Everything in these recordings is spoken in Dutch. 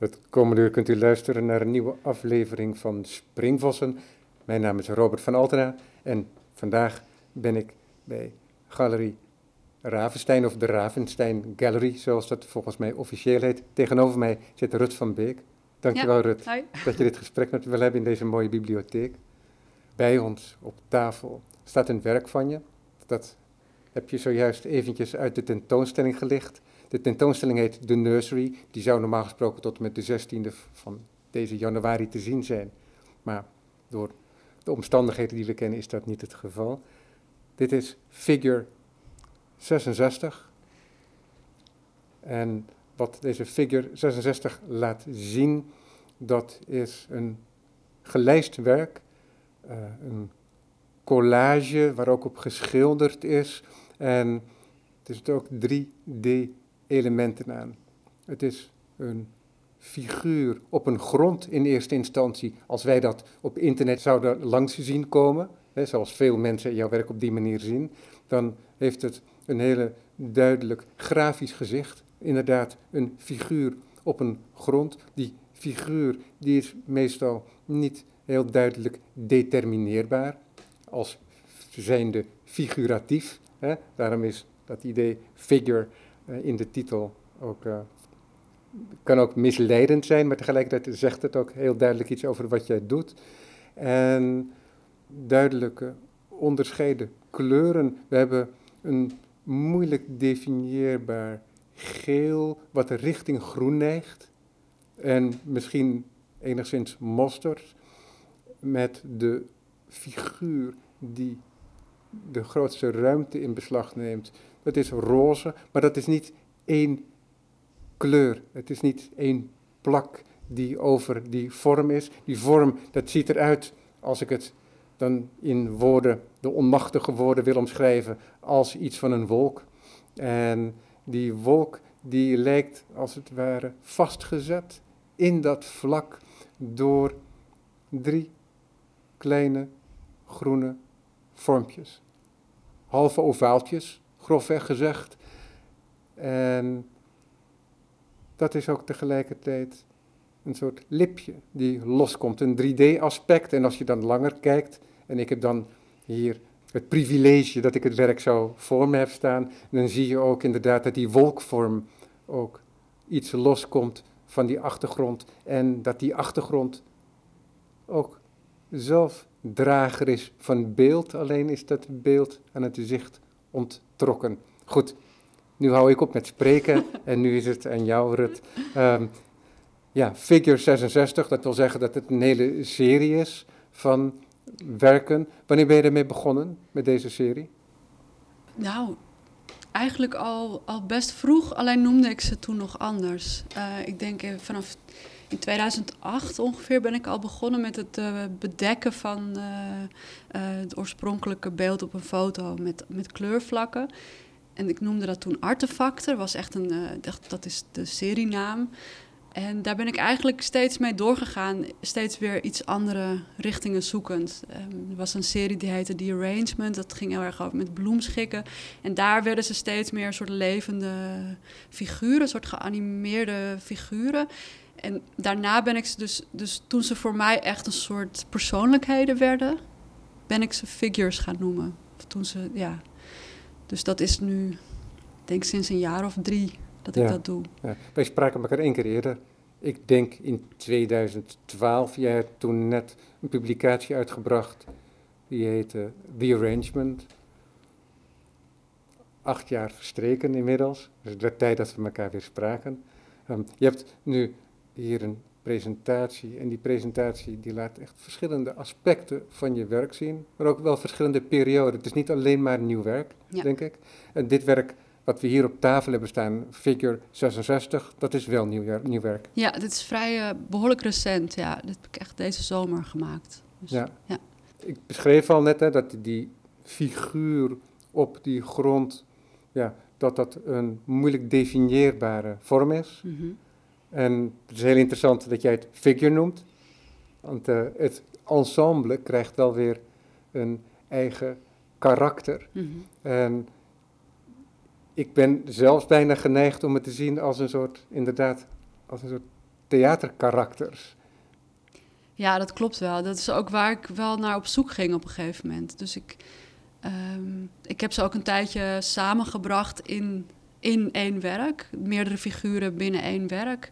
Het komende uur kunt u luisteren naar een nieuwe aflevering van Springvossen. Mijn naam is Robert van Altena en vandaag ben ik bij Galerie Ravenstein of de Ravenstein Gallery, zoals dat volgens mij officieel heet. Tegenover mij zit Rut van Beek. Dankjewel Ja, Rut dat je dit gesprek met me wil hebben in deze mooie bibliotheek. Bij ons op tafel staat een werk van je. Dat heb je zojuist eventjes uit de tentoonstelling gelicht. De tentoonstelling heet The Nursery. Die zou normaal gesproken tot en met de 16e van deze januari te zien zijn. Maar door de omstandigheden die we kennen is dat niet het geval. Dit is figure 66. En wat deze figure 66 laat zien, dat is een gelijst werk, eh, een collage waar ook op geschilderd is. En er zitten ook 3D-elementen aan. Het is een figuur op een grond in eerste instantie, als wij dat op internet zouden langs zien komen, hè, zoals veel mensen jouw werk op die manier zien, dan heeft het een hele duidelijk grafisch gezicht. Inderdaad, een figuur op een grond. Die figuur die is meestal niet heel duidelijk determineerbaar, als zijnde figuratief. Hè. Daarom is dat idee figure in de titel ook, eh, kan ook misleidend zijn, maar tegelijkertijd zegt het ook heel duidelijk iets over wat jij doet. En duidelijke onderscheiden kleuren. We hebben een moeilijk definieerbaar geel, wat richting groen neigt. En misschien enigszins mosterd, met de figuur die de grootste ruimte in beslag neemt. Dat is roze, maar dat is niet één kleur. Het is niet één plak die over die vorm is. Die vorm, dat ziet eruit, als ik het dan in woorden, de onmachtige woorden wil omschrijven, als iets van een wolk. En die wolk, die lijkt als het ware vastgezet in dat vlak door drie kleine groene vormpjes. Halve ovaaltjes, grofweg gezegd. En dat is ook tegelijkertijd een soort lipje die loskomt, een 3D-aspect. En als je dan langer kijkt, en ik heb dan hier het privilege dat ik het werk zo voor me heb staan, dan zie je ook inderdaad dat die wolkvorm ook iets loskomt van die achtergrond. En dat die achtergrond ook zelf drager is van beeld, alleen is dat beeld aan het zicht onttrokken. Goed, nu hou ik op met spreken en nu is het aan jou, Rut. Ehm, ja, Figure 66, dat wil zeggen dat het een hele serie is van werken. Wanneer ben je ermee begonnen met deze serie? Nou, eigenlijk al, al best vroeg, alleen noemde ik ze toen nog anders. Eh, ik denk eh, vanaf in 2008 ongeveer ben ik al begonnen met het eh, bedekken van eh, eh, het oorspronkelijke beeld op een foto met, met kleurvlakken. En ik noemde dat toen Artefacten, was echt een, eh, dat, is de serienaam. En daar ben ik eigenlijk steeds mee doorgegaan, steeds weer iets andere richtingen zoekend. Ehm, er was een serie die heette The Arrangement, dat ging heel erg over met bloemschikken. En daar werden ze steeds meer soort levende figuren, soort geanimeerde figuren. En daarna ben ik ze dus, dus toen ze voor mij echt een soort persoonlijkheden werden, ben ik ze figures gaan noemen. Toen ze, ja. Dus dat is nu, ik denk sinds een jaar of drie dat ik Ja. dat doe. Ja, wij spraken elkaar één keer eerder. Ik denk in 2012. Jij hebt toen net een publicatie uitgebracht. Die heette The Arrangement. Acht jaar verstreken inmiddels. Dus werd tijd dat we elkaar weer spraken. Ehm, je hebt nu hier een presentatie. En die presentatie die laat echt verschillende aspecten van je werk zien. Maar ook wel verschillende perioden. Het is niet alleen maar nieuw werk, Ja. denk ik. En dit werk wat we hier op tafel hebben staan, figure 66, dat is wel nieuw, nieuw werk. Ja, dit is vrij eh, behoorlijk recent. Ja, dit heb ik echt deze zomer gemaakt. Dus, Ja. ja. Ik beschreef al net hè, dat die figuur op die grond, ja, dat dat een moeilijk definieerbare vorm is. Mhm. En het is heel interessant dat jij het figure noemt, want eh, het ensemble krijgt wel weer een eigen karakter. Mhm. En ik ben zelfs bijna geneigd om het te zien als een soort, inderdaad, als een soort theaterkarakters. Ja, dat klopt wel. Dat is ook waar ik wel naar op zoek ging op een gegeven moment. Dus ik, ehm, ik heb ze ook een tijdje samengebracht in, in één werk. Meerdere figuren binnen één werk.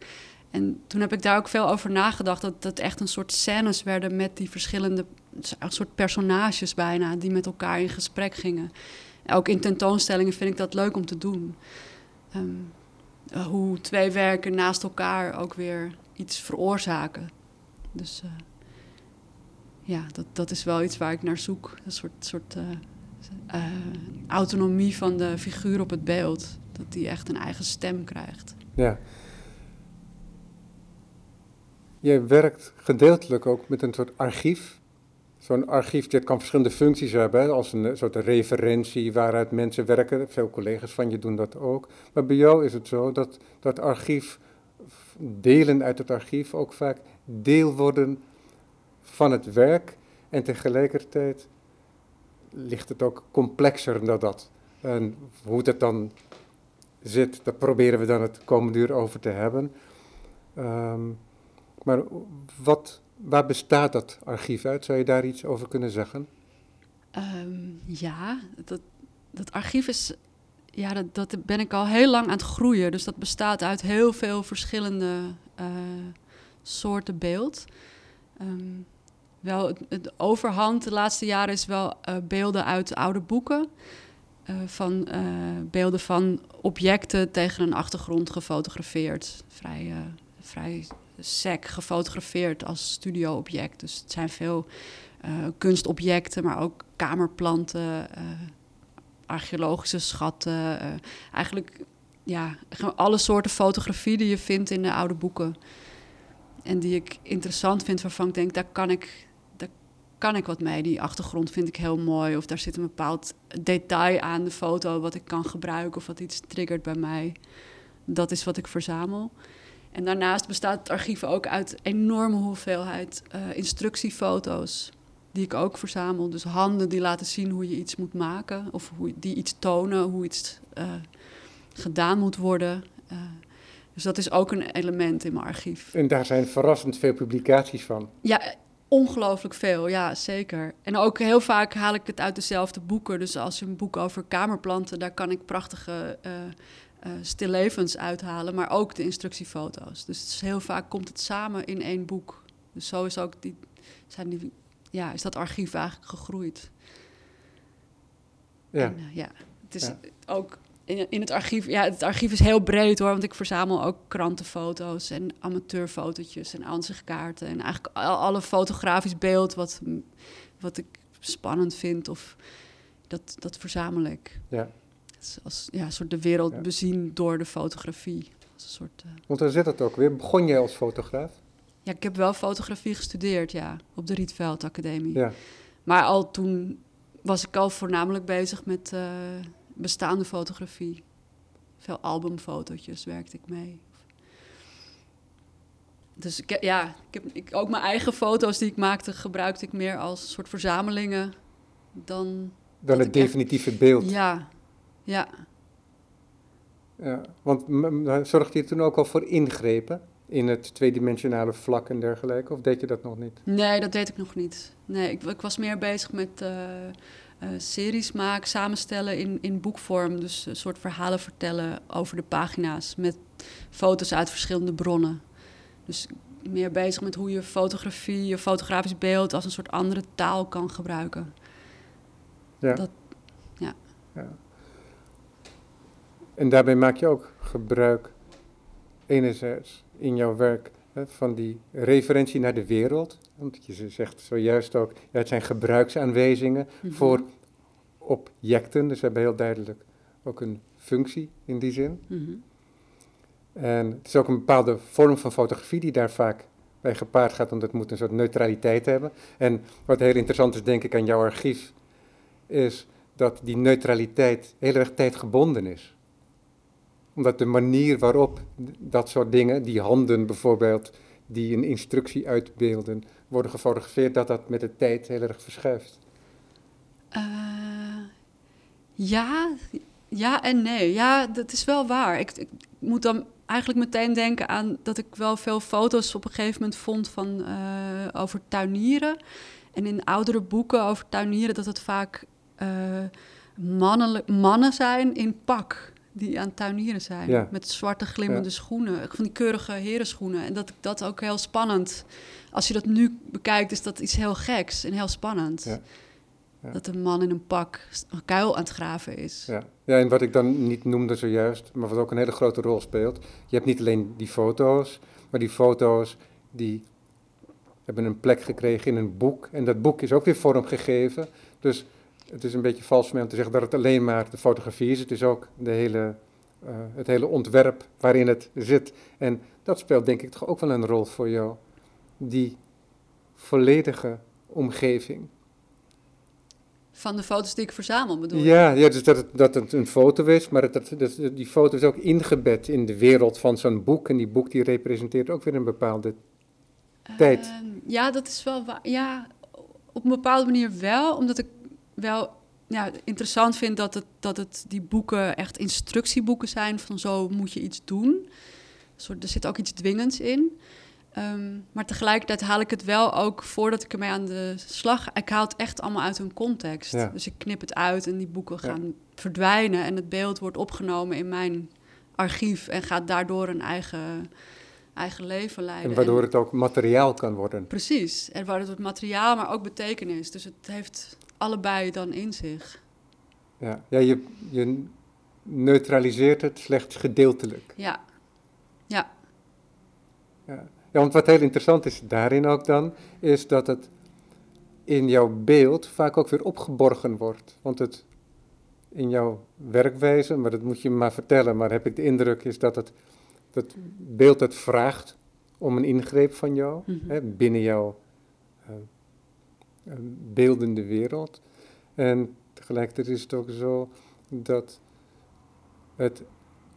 En toen heb ik daar ook veel over nagedacht. Dat dat echt een soort scènes werden met die verschillende... Een soort personages bijna, die met elkaar in gesprek gingen. Ook in tentoonstellingen vind ik dat leuk om te doen. Ehm, hoe twee werken naast elkaar ook weer iets veroorzaken. Dus uh, ja, dat, dat is wel iets waar ik naar zoek. Een soort, soort uh, uh, autonomie van de figuur op het beeld. Dat die echt een eigen stem krijgt. Ja. Je werkt gedeeltelijk ook met een soort archief. Zo'n archief, dit kan verschillende functies hebben, als een soort referentie waaruit mensen werken. Veel collega's van je doen dat ook. Maar bij jou is het zo dat dat archief, delen uit het archief ook vaak deel worden van het werk. En tegelijkertijd ligt het ook complexer dan dat. En hoe het dan zit, daar proberen we dan het komende uur over te hebben. Um, maar wat, waar bestaat dat archief uit? Zou je daar iets over kunnen zeggen? Um, ja, dat, dat archief is ja, dat, dat ben ik al heel lang aan het groeien. Dus dat bestaat uit heel veel verschillende uh, soorten beeld. Um, wel, het, overhand de laatste jaren is wel uh, beelden uit oude boeken. Uh, van beelden van objecten tegen een achtergrond gefotografeerd. Vrij, vrij sec gefotografeerd als studioobject. Dus het zijn veel kunstobjecten, maar ook kamerplanten archeologische schatten. Uh, eigenlijk ja, alle soorten fotografie die je vindt in de oude boeken. En die ik interessant vind, waarvan ik denk, daar kan ik, kan ik wat mee. Die achtergrond vind ik heel mooi. Of daar zit een bepaald detail aan de foto wat ik kan gebruiken of wat iets triggert bij mij. Dat is wat ik verzamel. En daarnaast bestaat het archief ook uit enorme hoeveelheid uh, instructiefoto's die ik ook verzamel. Dus handen die laten zien hoe je iets moet maken, of hoe, die iets tonen, hoe iets uh, gedaan moet worden. Uh, dus dat is ook een element in mijn archief. En daar zijn verrassend veel publicaties van. Ja, ongelooflijk veel, ja, zeker. En ook heel vaak haal ik het uit dezelfde boeken. Dus als je een boek over kamerplanten, daar kan ik prachtige uh, uh, stillevens uithalen, maar ook de instructiefoto's. Dus heel vaak komt het samen in één boek. Dus zo is ook die, zijn die ja, is dat archief eigenlijk gegroeid. Ja. En, uh, ja, het is ja. ook in, het archief. Ja, het archief is heel breed hoor, want ik verzamel ook krantenfoto's en amateurfotootjes en aanzichtkaarten. En eigenlijk al, alle fotografisch beeld wat, wat ik spannend vind, of dat, dat verzamel ik. Ja. Als ja, een soort de wereld ja. bezien door de fotografie. Als een soort, uh... Want daar zit het ook weer. Begon jij als fotograaf? Ja, ik heb wel fotografie gestudeerd, ja, op de Rietveld Academie. Ja. Maar al toen was ik al voornamelijk bezig met uh, bestaande fotografie. Veel albumfotootjes werkte ik mee. Dus ik, ja, ik heb ik, ook mijn eigen foto's die ik maakte, gebruikte ik meer als soort verzamelingen dan. Dan het definitieve beeld. Ja, ja. ja want zorgde je toen ook al voor ingrepen? in het tweedimensionale vlak en dergelijke? Of deed je dat nog niet? Nee, dat deed ik nog niet. Nee, ik, ik was meer bezig met uh, uh, series maken, samenstellen in, in boekvorm. Dus een soort verhalen vertellen over de pagina's met foto's uit verschillende bronnen. Dus meer bezig met hoe je fotografie, je fotografisch beeld als een soort andere taal kan gebruiken. Ja. Dat, ja. ja. En daarbij maak je ook gebruik enerzijds in jouw werk hè, van die referentie naar de wereld. Want je zegt zojuist ook, ja, het zijn gebruiksaanwijzingen mm -hmm. voor objecten. Dus we hebben heel duidelijk ook een functie in die zin. Mm -hmm. En het is ook een bepaalde vorm van fotografie die daar vaak bij gepaard gaat, want het moet een soort neutraliteit hebben. En wat heel interessant is, denk ik, aan jouw archief, is dat die neutraliteit heel erg tijdgebonden is omdat de manier waarop dat soort dingen, die handen bijvoorbeeld, die een instructie uitbeelden, worden gefotografeerd, dat dat met de tijd heel erg verschuift. Uh, ja, ja en nee. Ja, dat is wel waar. Ik, ik, moet dan eigenlijk meteen denken aan dat ik wel veel foto's op een gegeven moment vond van, uh, over tuinieren. En in oudere boeken over tuinieren dat het vaak uh, mannen zijn in pak die aan tuinieren zijn. Met zwarte glimmende schoenen, van die keurige herenschoenen. En dat ik dat ook heel spannend. Als je dat nu bekijkt, is dat iets heel geks en heel spannend. Ja. Ja. Dat een man in een pak een kuil aan het graven is. Ja. ja, en wat ik dan niet noemde zojuist, maar wat ook een hele grote rol speelt. Je hebt niet alleen die foto's, maar die foto's die hebben een plek gekregen in een boek. En dat boek is ook weer vormgegeven. Dus het is een beetje vals om te zeggen dat het alleen maar de fotografie is. Het is ook de hele, uh, het hele ontwerp waarin het zit. En dat speelt denk ik toch ook wel een rol voor jou. Die volledige omgeving. Van de foto's die ik verzamel bedoel Ja, ja dus dat, het, dat het een foto is, maar dat, dat, die foto is ook ingebed in de wereld van zo'n boek. En die boek die representeert ook weer een bepaalde tijd. Ehm, ja, dat is wel waar. Ja, op een bepaalde manier wel, omdat ik wel ja, interessant vind dat, het, dat het die boeken echt instructieboeken zijn van zo moet je iets doen. soort, er zit ook iets dwingends in. Ehm, maar tegelijkertijd haal ik het wel ook voordat ik ermee aan de slag. Ik haal het echt allemaal uit hun context. Dus ik knip het uit en die boeken gaan verdwijnen. En het beeld wordt opgenomen in mijn archief en gaat daardoor een eigen, eigen leven leiden. En waardoor het ook materiaal kan worden. Precies. En waardoor het materiaal, maar ook betekenis. Dus het heeft allebei dan in zich. Ja, ja je, je neutraliseert het slechts gedeeltelijk. Ja. Ja. ja. Ja, want wat heel interessant is daarin ook dan, is dat het in jouw beeld vaak ook weer opgeborgen wordt. Want het in jouw werkwijze, maar dat moet je maar vertellen, maar heb ik de indruk is dat het dat beeld het vraagt om een ingreep van jou, mhm. hè, binnen jouw uh, beeldende wereld. En tegelijkertijd is het ook zo dat het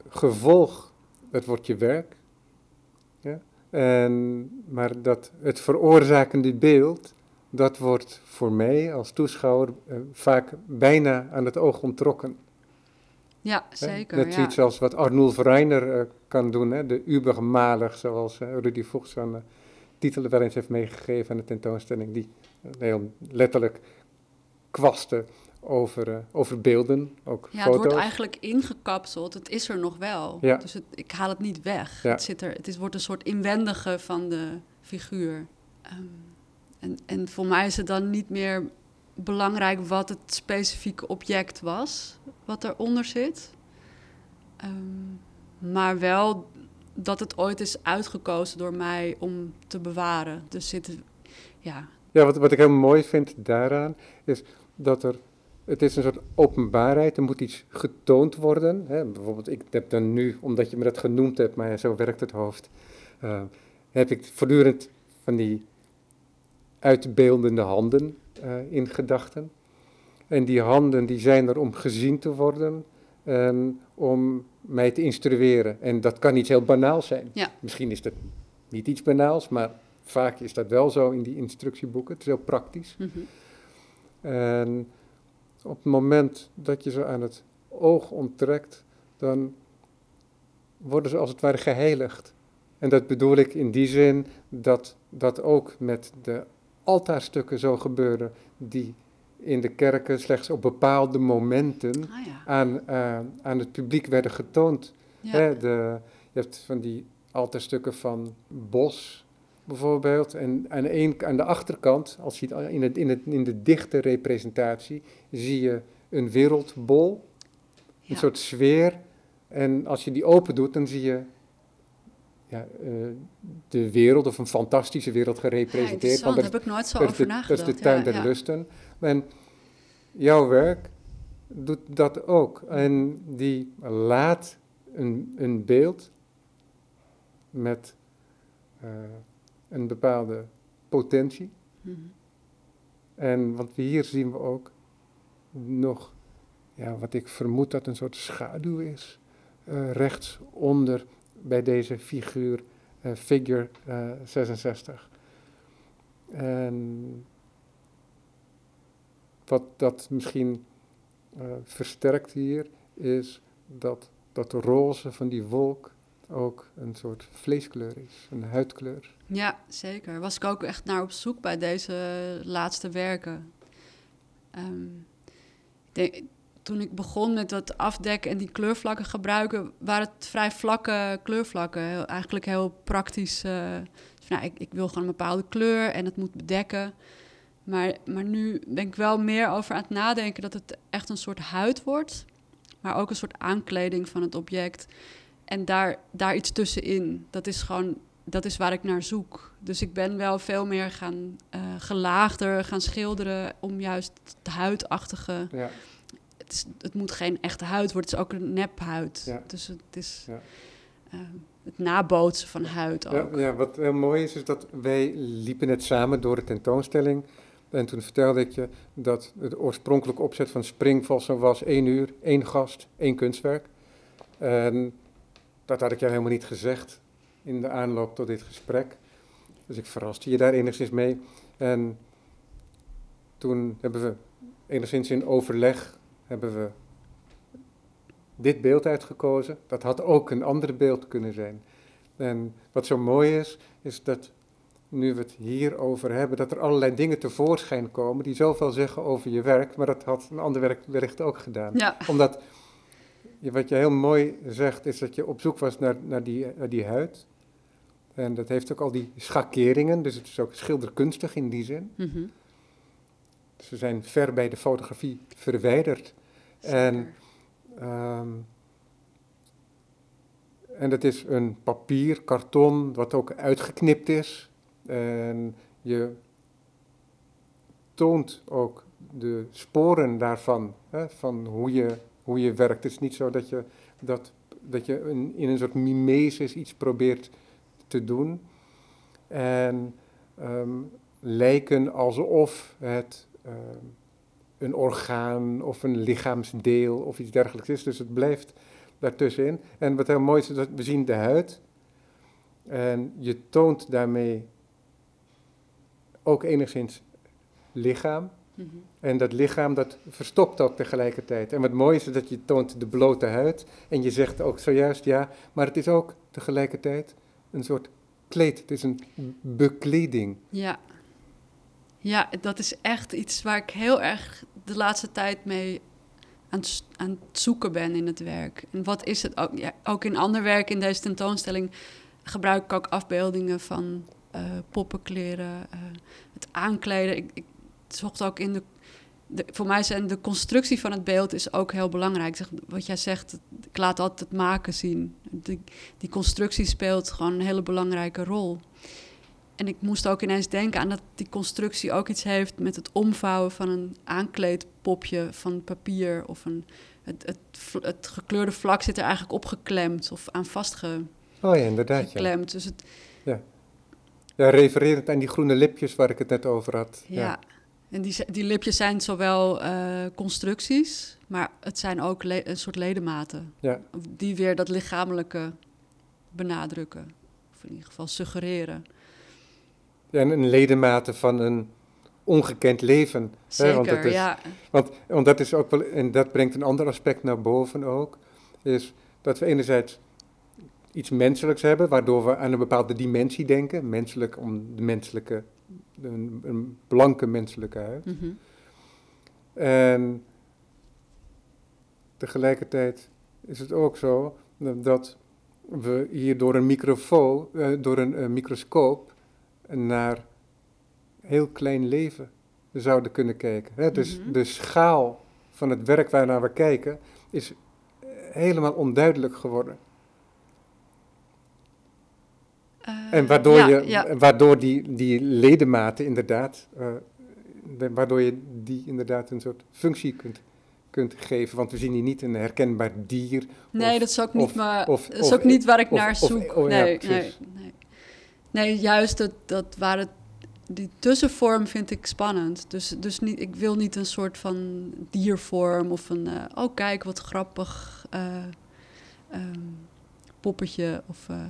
gevolg, het wordt je werk, ja, en, maar dat het veroorzakende beeld, dat wordt voor mij als toeschouwer uh, vaak bijna aan het oog ontrokken. Ja, zeker. Net zoiets als wat Arnold Reiner uh, kan doen, hè? de Ubermaler, zoals uh, Rudy Vogt zijn titel wel eens heeft meegegeven aan de tentoonstelling, die heel letterlijk kwasten over, uh, over beelden, ook ja, foto's. het wordt eigenlijk ingekapseld. Het is er nog wel. Ja. Dus het, ik haal het niet weg. Ja. Het, zit er, het is, wordt een soort inwendige van de figuur. Um, en, en voor mij is het dan niet meer belangrijk wat het specifieke object was, wat eronder zit. Um, maar wel dat het ooit is uitgekozen door mij om te bewaren. Dus zit, ja. Ja, wat, wat ik heel mooi vind daaraan, is dat er het is een soort openbaarheid, er moet iets getoond worden. Hè. Bijvoorbeeld, ik heb dan nu, omdat je me dat genoemd hebt, maar zo werkt het hoofd, uh, heb ik voortdurend van die uitbeeldende handen uh, in gedachten. En die handen die zijn er om gezien te worden en om mij te instrueren. En dat kan iets heel banaals zijn. Ja. Misschien is dat niet iets banaals, maar vaak is dat wel zo in die instructieboeken. Het is heel praktisch. Mm -hmm. En op het moment dat je ze aan het oog onttrekt, dan worden ze als het ware geheiligd. En dat bedoel ik in die zin dat dat ook met de altaarstukken zo gebeurde, die in de kerken slechts op bepaalde momenten ah, aan, uh, aan het publiek werden getoond. Hè, de, je hebt van die altaarstukken van Bos, bijvoorbeeld. En aan, een, aan de achterkant, als je het in, het, in, het, in de dichte representatie, zie je een wereldbol, een soort sfeer. En als je die open doet, dan zie je ja, uh, de wereld, of een fantastische wereld gerepresenteerd. Ja, daar heb ik nooit zo over nagedacht. Dat is de tuin der lusten. En jouw werk doet dat ook. En die laat een, een beeld met... Uh, een bepaalde potentie. Mhm. En want hier zien we ook nog, ja, wat ik vermoed dat een soort schaduw is, uh, rechts onder bij deze figuur, uh, figure 66. En wat dat misschien uh, versterkt hier, is dat dat roze van die wolk ook een soort vleeskleur is, een huidkleur. Ja, zeker. Was ik ook echt naar op zoek bij deze laatste werken. Ehm, toen ik begon met dat afdekken en die kleurvlakken gebruiken, waren het vrij vlakke kleurvlakken. Eigenlijk heel praktisch. Uh, nou, ik, ik, wil gewoon een bepaalde kleur en het moet bedekken. Maar, maar nu ben ik wel meer over aan het nadenken dat het echt een soort huid wordt. Maar ook een soort aankleding van het object. En daar, daar iets tussenin. Dat is gewoon, dat is waar ik naar zoek. Dus ik ben wel veel meer gaan uh, gelaagder gaan schilderen om juist het huidachtige. Ja. Het, is, het moet geen echte huid worden, het is ook een nephuid. Ja. Dus het is ja. uh, het nabootsen van huid ook. Ja, ja, wat heel mooi is, is dat wij liepen net samen door de tentoonstelling. En toen vertelde ik je dat het oorspronkelijke opzet van Springvossen was één uur, één gast, één kunstwerk. En dat had ik jou helemaal niet gezegd in de aanloop tot dit gesprek. Dus ik verraste je daar enigszins mee. En toen hebben we enigszins in overleg hebben we dit beeld uitgekozen. Dat had ook een ander beeld kunnen zijn. En wat zo mooi is, is dat nu we het hierover hebben, dat er allerlei dingen tevoorschijn komen die zoveel zeggen over je werk, maar dat had een ander werkbericht ook gedaan. Ja. Omdat, wat je heel mooi zegt, is dat je op zoek was naar, naar, die, naar die huid. En dat heeft ook al die schakeringen, dus het is ook schilderkunstig in die zin. Mm Ze zijn ver bij de fotografie verwijderd. En, um, en dat is een papier, karton, wat ook uitgeknipt is. En je toont ook de sporen daarvan, hè, van hoe je, hoe je werkt. Het is niet zo dat je, dat, dat je in, een soort mimesis iets probeert te doen. En um, lijken alsof het um, een orgaan of een lichaamsdeel of iets dergelijks is. Dus het blijft daartussenin. En wat heel mooi is, is dat we zien de huid. En je toont daarmee ook enigszins lichaam. Mhm. En dat lichaam dat verstopt ook tegelijkertijd. En wat mooi is dat je toont de blote huid. En je zegt ook zojuist ja, maar het is ook tegelijkertijd een soort kleed. Het is een bekleding. Ja. Ja, dat is echt iets waar ik heel erg de laatste tijd mee aan het, aan het zoeken ben in het werk. En wat is het ook? Ja, ook in ander werk in deze tentoonstelling gebruik ik ook afbeeldingen van uh, poppenkleren, uh, het aankleden. Ik, ik zocht ook in de, de, Voor mij zijn de constructie van het beeld is ook heel belangrijk. Zeg, wat jij zegt, ik laat altijd het maken zien. Die, die constructie speelt gewoon een hele belangrijke rol. En ik moest ook ineens denken aan dat die constructie ook iets heeft met het omvouwen van een aankleedpopje van papier. Of een, het, het, het gekleurde vlak zit er eigenlijk opgeklemd of aan vastgeklemd. Oh ja, inderdaad. Ja. Dus het, ja. Refererend aan die groene lipjes waar ik het net over had. Ja, en die, die lipjes zijn zowel uh, constructies, maar het zijn ook een soort ledematen. Ja. Die weer dat lichamelijke benadrukken. Of in ieder geval suggereren. Ja, en een ledematen van een ongekend leven. Zeker, hè? Want dat is, ja. Want, want dat is ook wel, en dat brengt een ander aspect naar boven ook, is dat we enerzijds iets menselijks hebben, waardoor we aan een bepaalde dimensie denken. Menselijk om de menselijke, een, een blanke menselijke huid. Mhm. En tegelijkertijd is het ook zo dat we hier door een, microfoon, uh, door een uh, microscoop naar heel klein leven zouden kunnen kijken. Hè? Dus Mhm. de schaal van het werk waarnaar we kijken is helemaal onduidelijk geworden. Eh, En waardoor, ja, je, ja. waardoor die, die ledematen inderdaad, eh, de- waardoor je die inderdaad een soort functie kunt, kunt geven. Want we zien hier niet een herkenbaar dier. Nee, of- dat is ook niet, of- maar, of- dat is ook niet waar ik naar zoek. oh ja, nee, nee, nee. juist dat, dat waar het, die tussenvorm vind ik spannend. Dus, dus niet, ik wil niet een soort van diervorm of een, eh, oh kijk wat grappig eh, ehm, poppetje. Of, eh,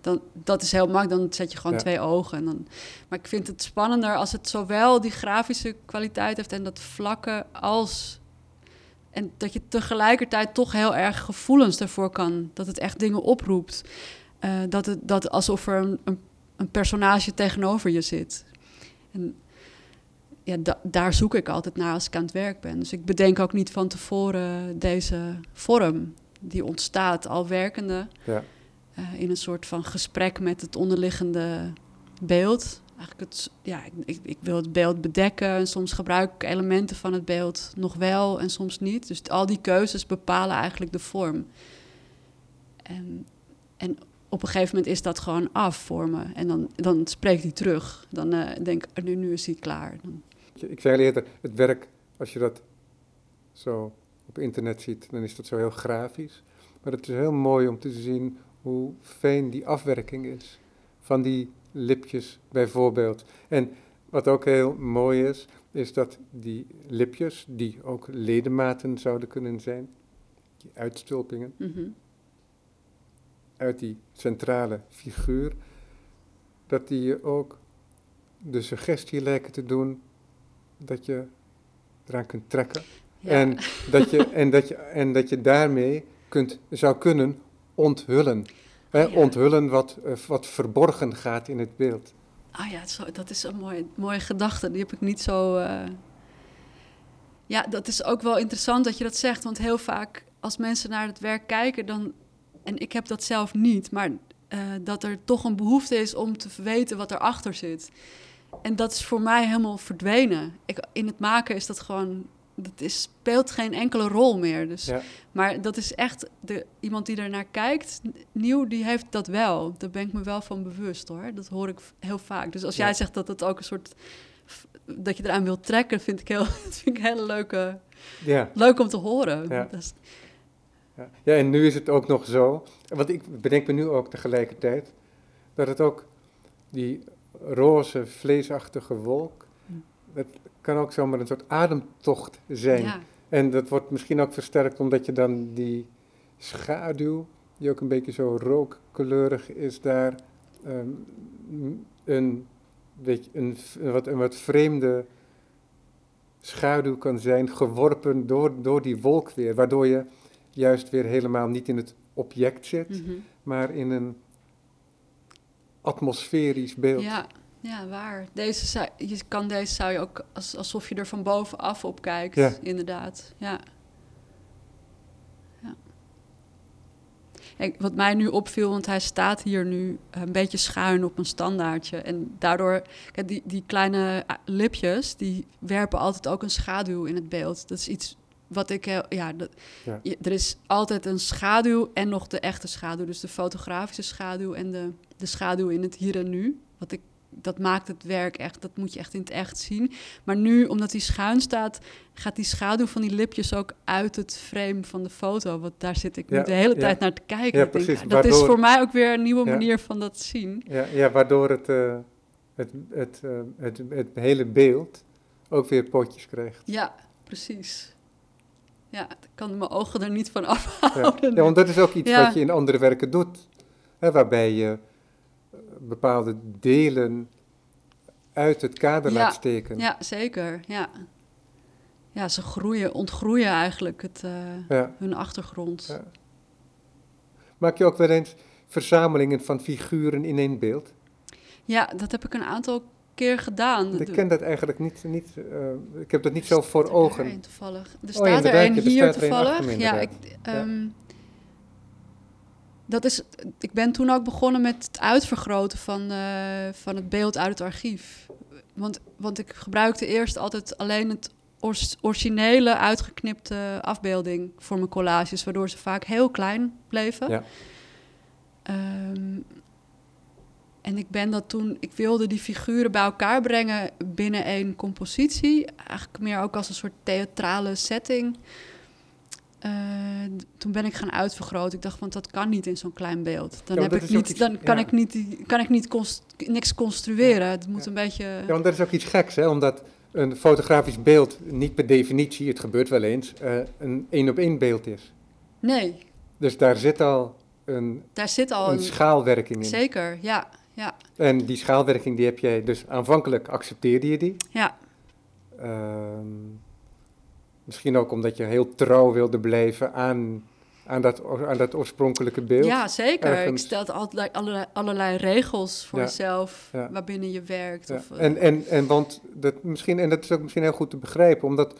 dan, dat is heel makkelijk, dan zet je gewoon Ja. twee ogen. En dan, maar ik vind het spannender als het zowel die grafische kwaliteit heeft en dat vlakke als en dat je tegelijkertijd toch heel erg gevoelens ervoor kan. Dat het echt dingen oproept. eh, dat, het, dat alsof er een, een, een personage tegenover je zit. En ja, da- daar zoek ik altijd naar als ik aan het werk ben. Dus ik bedenk ook niet van tevoren deze vorm die ontstaat al werkende Ja. Eh, in een soort van gesprek met het onderliggende beeld. Eigenlijk het, ja, ik, ik, wil het beeld bedekken en soms gebruik ik elementen van het beeld nog wel en soms niet. Dus al die keuzes bepalen eigenlijk de vorm. En, en op een gegeven moment is dat gewoon af voor me. En dan, dan spreekt hij terug. Dan eh, denk ik, nu, nu is hij klaar. Dan, Ik zei eerder, het werk, als je dat zo op internet ziet, dan is dat zo heel grafisch. Maar het is heel mooi om te zien hoe fijn die afwerking is van die lipjes bijvoorbeeld. En wat ook heel mooi is, is dat die lipjes, die ook ledematen zouden kunnen zijn, die uitstulpingen mhm. uit die centrale figuur, dat die je ook de suggestie lijken te doen dat je eraan kunt trekken. Ja. En, dat je, en, dat je, en dat je daarmee kunt, zou kunnen onthullen. Hè, Ja. Onthullen wat, eh, wat verborgen gaat in het beeld. Ah ja, zo, dat is een mooie, mooie gedachte. Die heb ik niet zo. eh, Ja, dat is ook wel interessant dat je dat zegt. Want heel vaak als mensen naar het werk kijken, dan. En ik heb dat zelf niet, maar eh, dat er toch een behoefte is om te weten wat erachter zit. En dat is voor mij helemaal verdwenen. Ik, in het maken is dat gewoon. Dat is, speelt geen enkele rol meer. Dus Ja. maar dat is echt, de, iemand die er naar kijkt, nieuw, die heeft dat wel. Daar ben ik me wel van bewust hoor. Dat hoor ik heel vaak. Dus als Ja. jij zegt dat het ook een soort, dat je eraan wilt trekken, vind ik heel, dat vind ik heel leuke, Ja, leuk om te horen. Ja. Dat is- ja. ja, en nu is het ook nog zo, want ik bedenk me nu ook tegelijkertijd, dat het ook die roze, vleesachtige wolk, Hm. Kan ook zomaar een soort ademtocht zijn. ja, En dat wordt misschien ook versterkt omdat je dan die schaduw, die ook een beetje zo rookkleurig is, daar ehm, een, beetje een, een wat, een wat vreemde schaduw kan zijn, geworpen door, door die wolk weer, waardoor je juist weer helemaal niet in het object zit, mhm. maar in een atmosferisch beeld. ja, ja, waar. Deze zou, je kan deze zou je ook als, alsof je er van bovenaf op kijkt, Ja. inderdaad. Ja. ja. Wat mij nu opviel, want hij staat hier nu een beetje schuin op een standaardje. En daardoor, kijk, die, die kleine ah, lipjes, die werpen altijd ook een schaduw in het beeld. Dat is iets wat ik heel, ja, dat, Ja. je- er is altijd een schaduw en nog de echte schaduw. Dus de fotografische schaduw en de, de schaduw in het hier en nu. Wat ik, dat maakt het werk echt, dat moet je echt in het echt zien. Maar nu, omdat hij schuin staat, gaat die schaduw van die lipjes ook uit het frame van de foto. Want daar zit ik nu Ja, de hele ja. tijd naar te kijken. Ja, denk, precies, dat is voor mij ook weer een nieuwe manier van dat zien. Ja, ja waardoor het, eh, het, het, eh, het, het hele beeld ook weer potjes krijgt. Ja, precies. Ja, ik kan mijn ogen er niet van afhouden. ja, want dat is ook iets wat je in andere werken doet. Hè, waarbij je bepaalde delen uit het kader Ja, laat steken. Ja, zeker. Ja, ja ze groeien, ontgroeien eigenlijk het, eh, Ja, hun achtergrond. ja. Maak je ook wel eens verzamelingen van figuren in één beeld? Ja, dat heb ik een aantal keer gedaan. Ik ken dat eigenlijk niet. niet eh, ik heb dat niet zo voor er ogen. een toevallig. Er ja, staat er inderdaad, een ja, er hier er een toevallig. ja, ik, inderdaad. ehm, dat is, ik ben toen ook begonnen met het uitvergroten van, eh, van het beeld uit het archief. Want, want ik gebruikte eerst altijd alleen het originele uitgeknipte afbeelding voor mijn collages, waardoor ze vaak heel klein bleven. Ja. Ehm, en ik ben dat toen, ik wilde die figuren bij elkaar brengen binnen één compositie. Eigenlijk meer ook als een soort theatrale setting. Eh, toen ben ik gaan uitvergroten. Ik dacht, want dat kan niet in zo'n klein beeld. Dan, Ja, heb ik niet, iets- dan kan ja. ik niet, kan ik niet const- niks construeren. Het moet een beetje. Ja, want dat is ook iets geks, hè? omdat een fotografisch beeld niet per definitie, het gebeurt wel eens, eh, een één-op-één beeld is. Nee, Dus daar zit al een, daar zit al een een. schaalwerking in. Zeker, ja, ja, En die schaalwerking die heb jij dus aanvankelijk accepteerde je die. ja. Ehm, misschien ook omdat je heel trouw wilde blijven aan, aan dat, aan dat oorspronkelijke beeld. Ja, zeker. ergens. Ik stel altijd allerlei, allerlei regels voor jezelf Ja. waarbinnen je werkt. Ja, Of, eh, En, en, en want dat misschien, en dat is ook misschien heel goed te begrijpen, omdat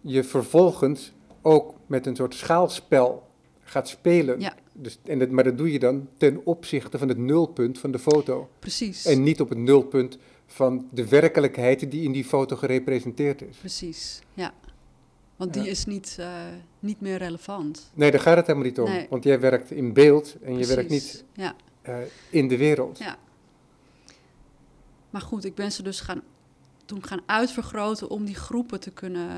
je vervolgens ook met een soort schaalspel gaat spelen. Ja. Dus, en dat, maar dat doe je dan ten opzichte van het nulpunt van de foto. precies. En niet op het nulpunt van de werkelijkheid die in die foto gerepresenteerd is. Precies, ja. Want Ja. die is niet, eh, niet meer relevant. Nee, daar gaat het helemaal niet om. Nee. Want jij werkt in beeld en je werkt niet Ja. eh, in de wereld. Ja. Maar goed, ik ben ze dus gaan, toen gaan uitvergroten om die groepen te kunnen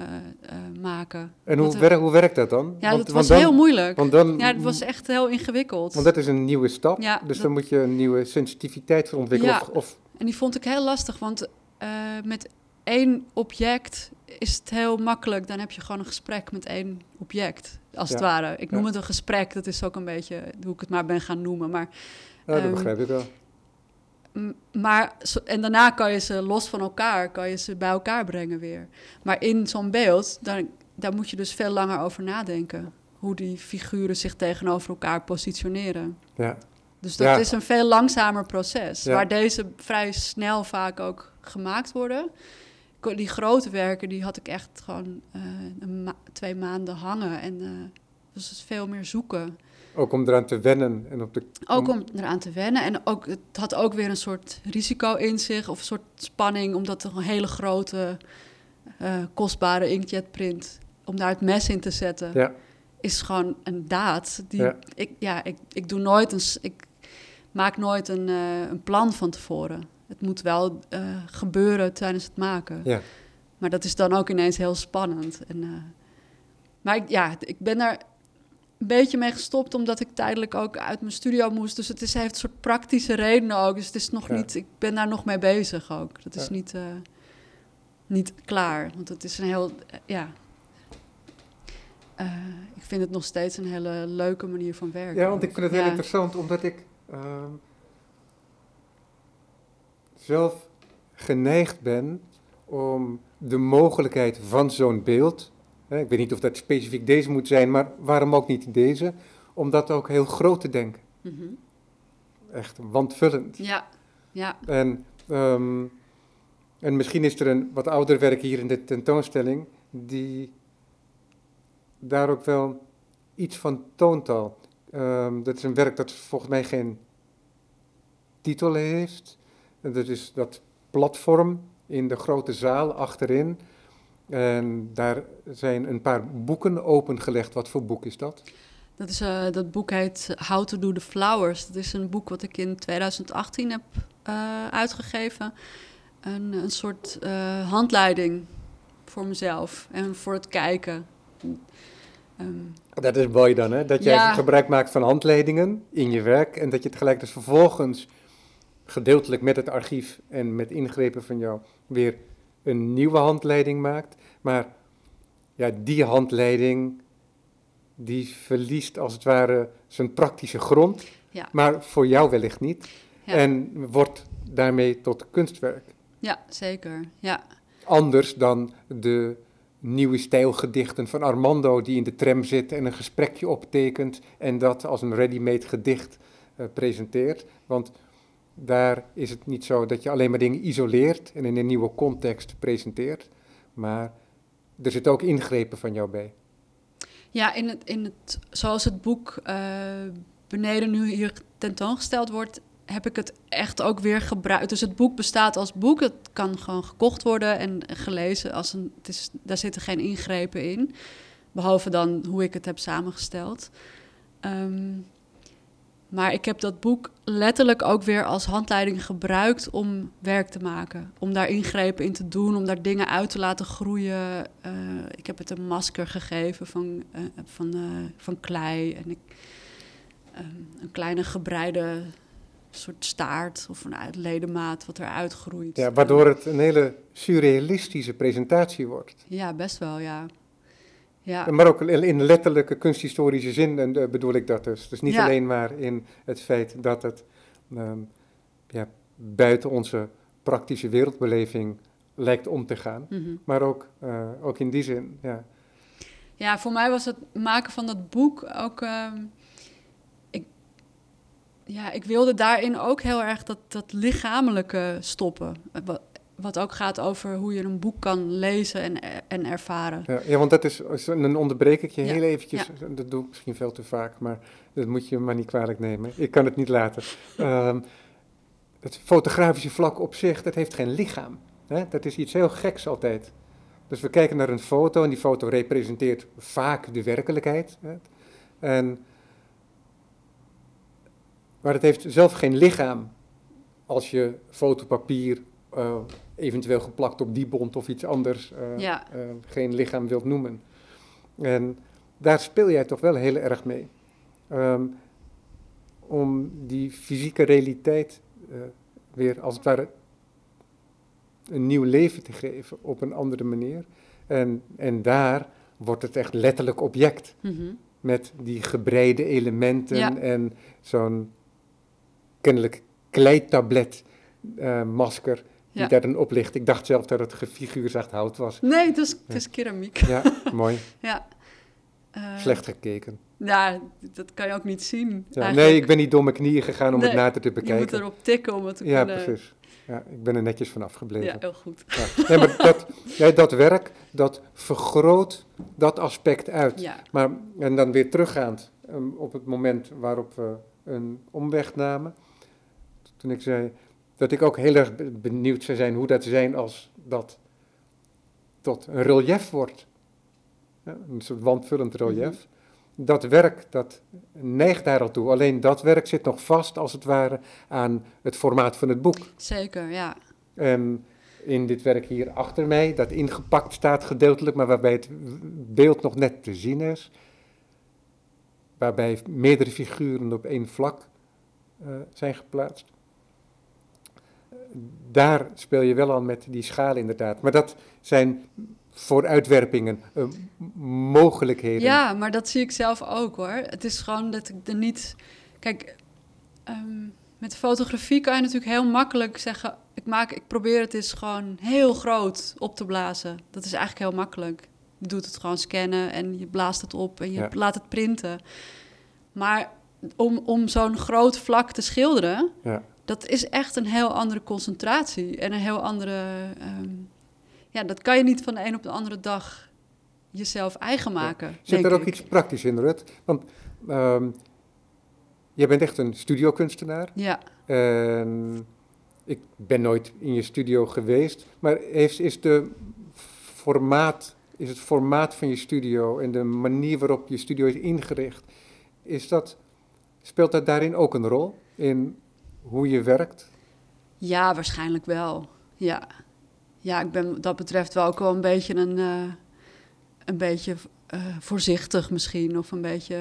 eh, maken. En hoe, wer- hoe werkt dat dan? Ja, Want- dat was dan- heel moeilijk. Want dan, Ja, het was echt heel ingewikkeld. Want dat is een nieuwe stap. Ja, dus dat- dan moet je een nieuwe sensitiviteit voor ontwikkelen. Ja. Of, of En die vond ik heel lastig, want met één object is het heel makkelijk. Dan heb je gewoon een gesprek met één object, als het Ja. ware. Ik noem Ja. het een gesprek, dat is ook een beetje hoe ik het maar ben gaan noemen. Maar, nou, dat Ehm, begrijp ik wel. maar en daarna kan je ze los van elkaar, kan je ze bij elkaar brengen weer. Maar in zo'n beeld, daar, daar moet je dus veel langer over nadenken. Hoe die figuren zich tegenover elkaar positioneren. Ja. Dus dat Ja. is een veel langzamer proces. Ja. Waar deze vrij snel vaak ook gemaakt worden. Die grote werken, die had ik echt gewoon eh, ma- twee maanden hangen. En eh dus het is veel meer zoeken. Ook om eraan te wennen. En op de, Ook om eraan te wennen. En ook, het had ook weer een soort risico in zich. Of een soort spanning, omdat er een hele grote, eh, kostbare inkjetprint... om daar het mes in te zetten, Ja, is gewoon een daad. Die, Ja. ik, ja, ik, ik doe nooit een... Ik maak nooit een, een plan van tevoren. Het moet wel eh, gebeuren tijdens het maken. ja. Maar dat is dan ook ineens heel spannend. En, eh, maar ik, ja, ik ben daar een beetje mee gestopt, omdat ik tijdelijk ook uit mijn studio moest. Dus het is, heeft een soort praktische redenen ook. Dus het is nog Ja. niet, ik ben daar nog mee bezig ook. Dat is Ja. niet, eh, niet klaar, want het is een heel, ja... Ik vind het nog steeds een hele leuke manier van werken. ja, want ik vind het heel Ja. interessant, omdat ik ehm, zelf geneigd ben om de mogelijkheid van zo'n beeld, hè, ik weet niet of dat specifiek deze moet zijn, maar waarom ook niet deze, om dat ook heel groot te denken. Mhm. Echt wandvullend. Ja, ja, En, ehm, en misschien is er een wat ouder werk hier in de tentoonstelling die daar ook wel iets van toont al. Ehm, dat is een werk dat volgens mij geen titel heeft. En dat is dat platform in de grote zaal achterin. En daar zijn een paar boeken opengelegd. Wat voor boek is dat? Dat, is, eh, dat boek heet How to Do the Flowers. Dat is een boek wat ik in 2018 heb eh, uitgegeven. Een, een soort eh, handleiding voor mezelf en voor het kijken. Ehm, Dat is mooi dan, hè? Dat jij Ja. gebruik maakt van handleidingen in je werk en dat je tegelijk dus vervolgens gedeeltelijk met het archief en met ingrepen van jou weer een nieuwe handleiding maakt. Maar ja, die handleiding die verliest als het ware zijn praktische grond, ja, maar voor jou wellicht niet. Ja. En wordt daarmee tot kunstwerk. ja, zeker. Ja, Anders dan de nieuwe stijlgedichten van Armando die in de tram zit en een gesprekje optekent en dat als een ready-made gedicht eh, presenteert. Want daar is het niet zo dat je alleen maar dingen isoleert en in een nieuwe context presenteert, maar er zitten ook ingrepen van jou bij. ja in het, in het, zoals het boek eh, beneden nu hier tentoongesteld wordt, heb ik het echt ook weer gebruikt. Dus het boek bestaat als boek. Het kan gewoon gekocht worden en gelezen. Als een, het is, daar zitten geen ingrepen in. Behalve dan hoe ik het heb samengesteld. Ehm, maar ik heb dat boek letterlijk ook weer als handleiding gebruikt om werk te maken. Om daar ingrepen in te doen, om daar dingen uit te laten groeien. Eh, ik heb het een masker gegeven van, eh, van, eh, van klei. En ik, ehm, een kleine gebreide soort staart of een ledemaat wat eruit groeit. Ja, waardoor het een hele surrealistische presentatie wordt. Ja, best wel, ja. Ja, Maar ook in letterlijke kunsthistorische zin en, eh, bedoel ik dat dus. Dus niet Ja. alleen maar in het feit dat het ehm, ja, buiten onze praktische wereldbeleving lijkt om te gaan. mhm. Maar ook, eh, ook in die zin, ja. Ja, voor mij was het maken van dat boek ook. ehm, ik, ja, ik wilde daarin ook heel erg dat, dat lichamelijke stoppen. Eh, Wat, wat ook gaat over hoe je een boek kan lezen en, en ervaren. Ja, ja, want dat is, dan onderbreek ik je Ja, heel eventjes. Dat doe ik misschien veel te vaak, maar dat moet je maar niet kwalijk nemen. Ik kan het niet laten. Ehm, het fotografische vlak op zich, dat heeft geen lichaam. Hè? Dat is iets heel geks altijd. Dus we kijken naar een foto en die foto representeert vaak de werkelijkheid. Hè? En, maar het heeft zelf geen lichaam als je fotopapier eh, eventueel geplakt op die bont of iets anders eh, Ja. eh, geen lichaam wilt noemen. En daar speel jij toch wel heel erg mee. Ehm, om die fysieke realiteit eh, weer als het ware een nieuw leven te geven op een andere manier. En, en daar wordt het echt letterlijk object Mhm. met die gebreide elementen Ja. en zo'n kennelijk kleitablet masker die Ja. daar dan op ligt. Ik dacht zelf dat het gefiguurzacht hout was. Nee, het is, het is keramiek. Ja, mooi. Ja. Eh, Slecht gekeken. Ja, dat kan je ook niet zien. Ja, nee, ik ben niet door mijn knieën gegaan om het nader te Je moet bekijken. erop tikken om het te Ja, kunnen... precies. Ja, ik ben er netjes van afgebleven. Ja, heel goed. Ja. Nee, maar dat, ja, dat werk, dat vergroot dat aspect uit. Ja, Maar, en dan weer teruggaand um, op het moment waarop we een omweg namen. Toen ik zei dat ik ook heel erg be- benieuwd zou zijn hoe dat zou zijn als dat tot een relief wordt. Ja, een soort wandvullend relief. Dat werk, dat neigt daar al toe. Alleen dat werk zit nog vast, als het ware, aan het formaat van het boek. zeker, ja. En in dit werk hier achter mij, dat ingepakt staat gedeeltelijk, maar waarbij het beeld nog net te zien is. Waarbij meerdere figuren op één vlak eh, zijn geplaatst. Daar speel je wel aan met die schaal inderdaad. Maar dat zijn vooruitwerpingen, eh, mogelijkheden. Ja, maar dat zie ik zelf ook hoor. Het is gewoon dat ik er niet. Kijk, ehm, met fotografie kan je natuurlijk heel makkelijk zeggen: ik, maak, ik probeer het eens gewoon heel groot op te blazen. Dat is eigenlijk heel makkelijk. Je doet het gewoon scannen en je blaast het op en je Ja. laat het printen. Maar om, om zo'n groot vlak te schilderen, Ja. Dat is echt een heel andere concentratie en een heel andere. ehm, ja, dat kan je niet van de een op de andere dag jezelf eigen maken. Zit er ook ik. iets praktisch in, Rut? Want ehm jij bent echt een studiokunstenaar. Ja, En ik ben nooit in je studio geweest, maar heeft, is, de formaat, is het formaat van je studio en de manier waarop je studio is ingericht, is dat, speelt dat daarin ook een rol in hoe je werkt? ja, waarschijnlijk wel. Ja. ja, ik ben wat dat betreft wel ook wel een beetje een, eh, een beetje eh, voorzichtig misschien of een beetje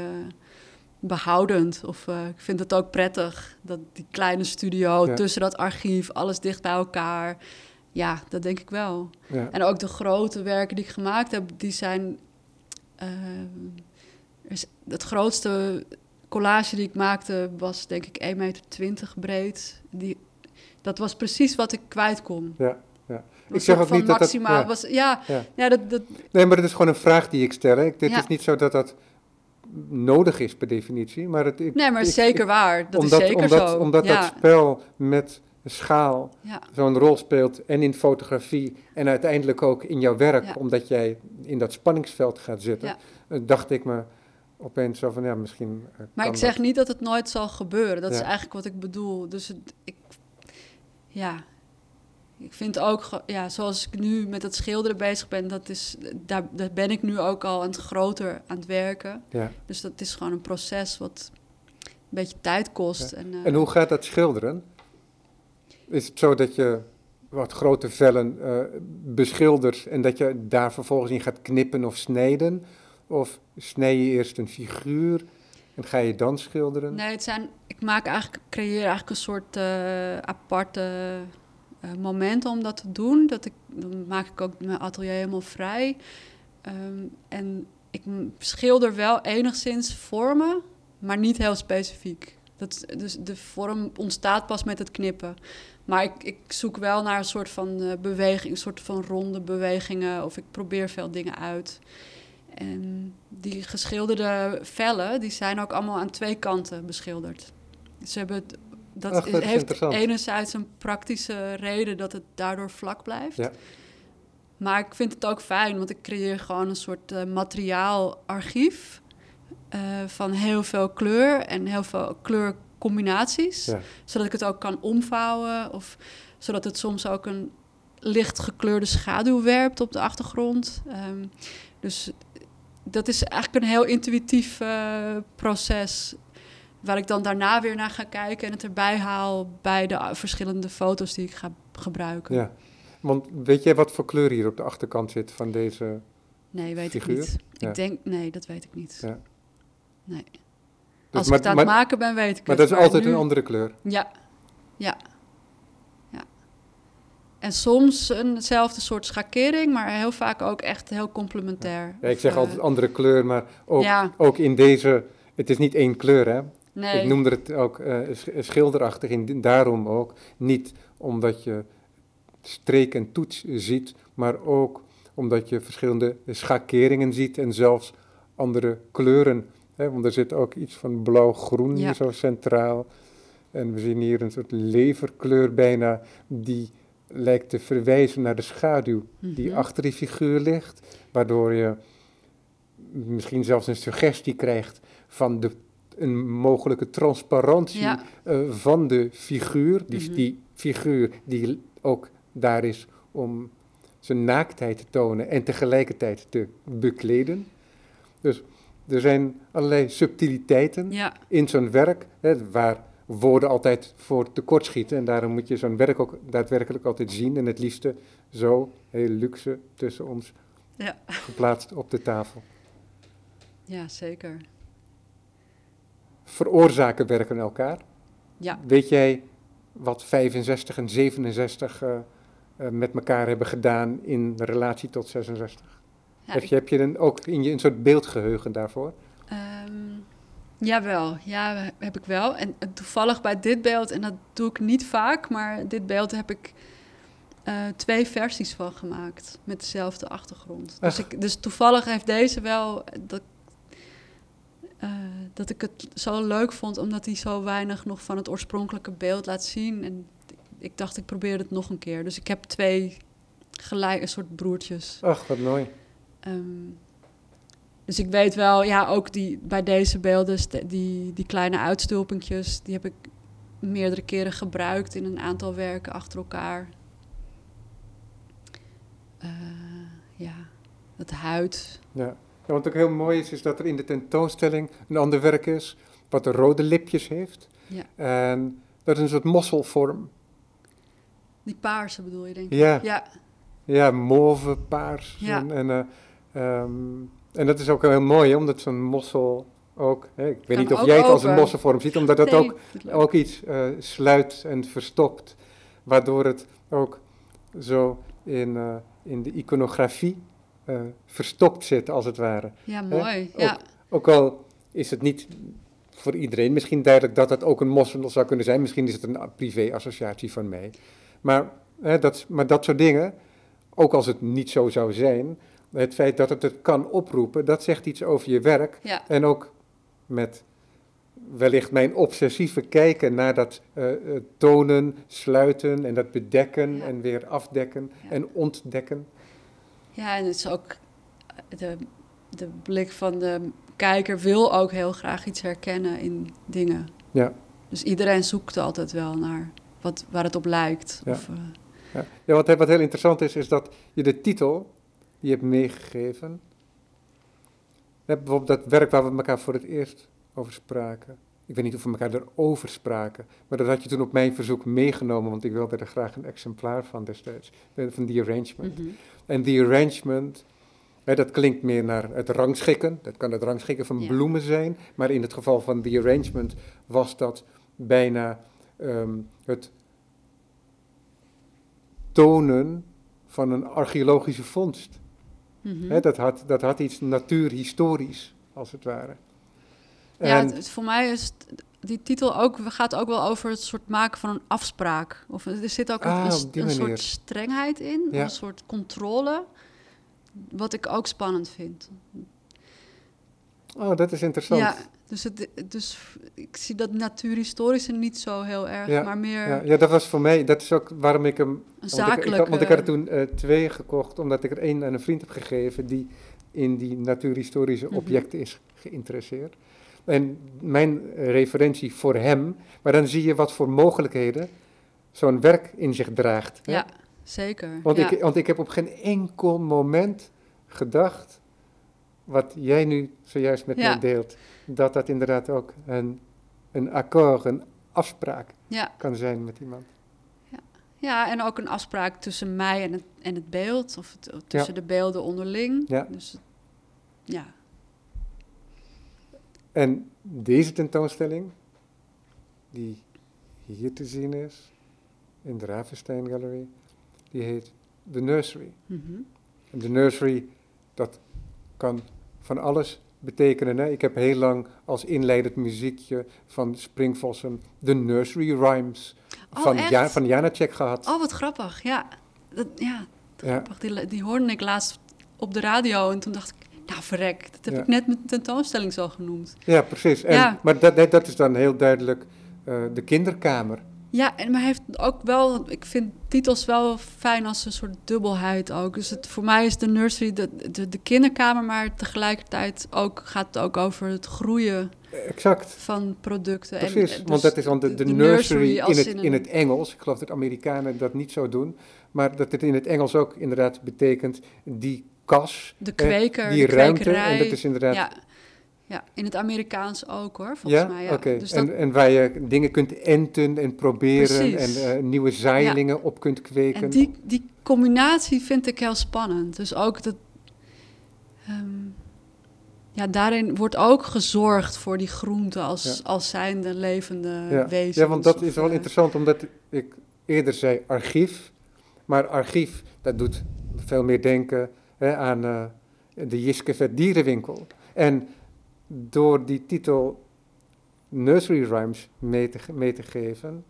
behoudend. Of eh, ik vind het ook prettig dat die kleine studio Ja. tussen dat archief, alles dicht bij elkaar. Ja, dat denk ik wel. Ja, En ook de grote werken die ik gemaakt heb, die zijn. is, het grootste collage die ik maakte was denk ik 1,20 meter breed. Die, dat was precies wat ik kwijt kon. ja, ja. Was Ik zeg ook niet dat dat- maximaal. ja. Was, ja, Ja. ja. dat, dat, Nee, maar dat is gewoon een vraag die ik stel. Hè. Ik- Dit Ja. is niet zo dat dat nodig is per definitie, maar het, ik, nee, maar ik- zeker waar. Dat omdat, is zeker omdat, zo. Omdat dat spel met schaal zo'n rol speelt en in fotografie en uiteindelijk ook in jouw werk, omdat jij in dat spanningsveld gaat zitten, eh, dacht ik me opeens zo van, ja, misschien eh, maar ik zeg dat. niet dat het nooit zal gebeuren. Dat is eigenlijk wat ik bedoel. Dus het, ik, ja, ik vind ook, ja, zoals ik nu met het schilderen bezig ben, dat is, daar, daar ben ik nu ook al aan het groter aan het werken. Ja. Dus dat is gewoon een proces wat een beetje tijd kost. En, eh, En hoe gaat dat schilderen? Is het zo dat je wat grote vellen eh, beschildert en dat je daar vervolgens in gaat knippen of snijden? Of snij je eerst een figuur en ga je dan schilderen? Nee, het zijn, ik maak eigenlijk, creëer eigenlijk een soort eh, aparte eh, momenten om dat te doen. Dat ik, dan maak ik ook mijn atelier helemaal vrij. Ehm, en ik schilder wel enigszins vormen, maar niet heel specifiek. Dat, dus de vorm ontstaat pas met het knippen. Maar ik, ik zoek wel naar een soort van eh, beweging, een soort van ronde bewegingen. Of ik probeer veel dingen uit. En die geschilderde vellen, die zijn ook allemaal aan twee kanten beschilderd. Ze hebben het, dat, Ach, dat heeft enerzijds een praktische reden dat het daardoor vlak blijft. Ja. Maar ik vind het ook fijn, want ik creëer gewoon een soort eh, materiaalarchief eh, van heel veel kleur en heel veel kleurcombinaties. Ja. Zodat ik het ook kan omvouwen of zodat het soms ook een licht gekleurde schaduw werpt op de achtergrond. Ehm, dus dat is eigenlijk een heel intuïtief eh, proces. Waar ik dan daarna weer naar ga kijken en het erbij haal bij de verschillende foto's die ik ga gebruiken. Ja. Want weet jij wat voor kleur hier op de achterkant zit van deze... Nee, weet Figuur? ik niet. Ja. Ik denk, nee, dat weet ik niet. Ja. Nee. Dus Als maar- ik het aan het maar- maken ben, weet ik Maar het. dat is altijd nu- een andere kleur. Ja, ja. En soms eenzelfde soort schakering, maar heel vaak ook echt heel complementair. Ja, ik Of, zeg eh, altijd andere kleur, maar ook, Ja, ook in deze... Het is niet één kleur, hè? nee. Ik noemde het ook eh, sch- schilderachtig, in, daarom ook. Niet omdat je streek en toets ziet, maar ook omdat je verschillende schakeringen ziet en zelfs andere kleuren. Hè? Want er zit ook iets van blauw-groen Ja. hier zo centraal. En we zien hier een soort leverkleur bijna, die lijkt te verwijzen naar de schaduw die Mhm. achter die figuur ligt, waardoor je misschien zelfs een suggestie krijgt van de, een mogelijke transparantie Ja, eh, van de figuur. Die, Mhm. die figuur die ook daar is om zijn naaktheid te tonen en tegelijkertijd te bekleden. Dus er zijn allerlei subtiliteiten ja, in zo'n werk, hè, waar woorden altijd voor tekortschieten. En daarom moet je zo'n werk ook daadwerkelijk altijd zien. En het liefste zo, heel luxe, tussen ons Ja. geplaatst op de tafel. ja, zeker. Veroorzaken werken elkaar. Ja, Weet jij wat 65 en 67 eh, eh, met elkaar hebben gedaan in relatie tot 66? ja, heb je, heb je een, ook in je een soort beeldgeheugen daarvoor? Ehm, jawel, ja, heb ik wel. En toevallig bij dit beeld, en dat doe ik niet vaak, maar dit beeld heb ik eh, twee versies van gemaakt met dezelfde achtergrond. Dus, ik, dus toevallig heeft deze wel dat, eh, dat ik het zo leuk vond, omdat hij zo weinig nog van het oorspronkelijke beeld laat zien. En ik dacht, ik probeer het nog een keer. Dus ik heb twee gelijk, een soort broertjes. Ach, wat mooi. Ehm, dus ik weet wel, ja, ook die, bij deze beelden, die, die kleine uitstulpingjes, die heb ik meerdere keren gebruikt in een aantal werken achter elkaar. Eh, ja, het huid. Ja. Ja, wat ook heel mooi is, is dat er in de tentoonstelling een ander werk is, wat de rode lipjes heeft. Ja. En dat is een soort mosselvorm. Die paarse bedoel je, denk ik? Ja, Ja, ja mauve, paars. Ja. En, en, eh, ehm, en dat is ook heel mooi, omdat zo'n mossel ook... Hè, ik weet niet of jij het als een mosselvorm ziet, omdat dat Nee, ook, ook iets eh, sluit en verstopt. Waardoor het ook zo in, eh, in de iconografie eh, verstopt zit, als het ware. Ja, mooi. Ook- Ja, Ook al is het niet voor iedereen misschien duidelijk dat het ook een mossel zou kunnen zijn. Misschien is het een privé-associatie van mij. Maar, hè, dat, maar dat soort dingen, ook als het niet zo zou zijn, het feit dat het het kan oproepen, dat zegt iets over je werk. ja, En ook met wellicht mijn obsessieve kijken naar dat eh, eh, tonen, sluiten en dat bedekken Ja. en weer afdekken Ja. en ontdekken. ja, en het is ook de, de blik van de kijker wil ook heel graag iets herkennen in dingen. Ja. Dus iedereen zoekt altijd wel naar wat, waar het op lijkt. Ja. Of, eh, Ja, ja wat, wat heel interessant is, is dat je de titel die je hebt meegegeven. Hè, bijvoorbeeld dat werk waar we elkaar voor het eerst over spraken. Ik weet niet of we elkaar erover spraken, maar dat had je toen op mijn verzoek meegenomen, want ik wilde er graag een exemplaar van destijds, eh, van die arrangement. mhm. En die arrangement, hè, dat klinkt meer naar het rangschikken, dat kan het rangschikken van Ja. bloemen zijn, maar in het geval van die arrangement was dat bijna ehm, het tonen van een archeologische vondst. Mhm. Dat, had, dat had iets natuurhistorisch, als het ware. Ja, En- het, het- voor mij is het- die titel ook, gaat ook wel over het soort maken van een afspraak. Of er zit ook een, Ah, een, een soort strengheid in, Ja. een soort controle, wat ik ook spannend vind. Oh, dat is interessant. Ja, dus, het, dus ik zie dat natuurhistorische niet zo heel erg, Ja, maar meer Ja, ja, dat was voor mij, dat is ook waarom ik hem... een Want ik, ik, had- want ik had er toen eh, twee gekocht, omdat ik er één aan een vriend heb gegeven die in die natuurhistorische Mhm. objecten is geïnteresseerd. En mijn referentie voor hem, maar dan zie je wat voor mogelijkheden zo'n werk in zich draagt. hè? Ja, zeker. Want, ja. ik, want ik heb op geen enkel moment gedacht, wat jij nu zojuist met Ja. mij deelt, dat dat inderdaad ook een, een akkoord, een afspraak ja. kan zijn met iemand. ja, en ook een afspraak tussen mij en het, en het beeld, of, het, tussen de beelden onderling. Ja. Dus ja, En deze tentoonstelling, die hier te zien is, in de Ravenstein Gallery, die heet The Nursery. mhm. En de nursery, dat kan van alles betekenen. Hè? Ik heb heel lang als inleidend muziekje van Springvossen de nursery rhymes Oh, van, ja, van Janacek gehad. Oh, wat grappig. Ja, dat, ja ja, grappig. Die, die hoorde ik laatst op de radio en toen dacht ik, nou verrek, dat heb Ja. ik net met de tentoonstelling zo genoemd. ja, precies. En, Ja. Maar dat, dat is dan heel duidelijk eh, de kinderkamer. Ja, en maar hij heeft ook wel, ik vind titels wel fijn als een soort dubbelheid ook. Dus het, voor mij is de nursery de, de, de kinderkamer, maar tegelijkertijd ook, gaat het ook over het groeien Exact. van producten. En, Precies, want dus dat is dan de, de, nursery, in, het, een- in het Engels. Ik geloof dat Amerikanen dat niet zo doen. Maar dat het in het Engels ook inderdaad betekent die kas, De eh, die de ruimte. kwekerij. En dat is inderdaad... ja, ja, in het Amerikaans ook hoor, volgens ja? mij. Ja. Dus dat, En, en waar je dingen kunt enten en proberen Precies. en eh, nieuwe zaailingen op kunt kweken. en die, die combinatie vind ik heel spannend. Dus ook dat... ehm, ja, daarin wordt ook gezorgd voor die groenten als, Ja. als zijnde levende ja. wezens. ja, want dat is wel eh, interessant, omdat ik eerder zei archief. Maar archief, dat doet veel meer denken hè, aan eh, de Jiske Vet Dierenwinkel. En door die titel Nursery Rhymes mee te, mee te geven,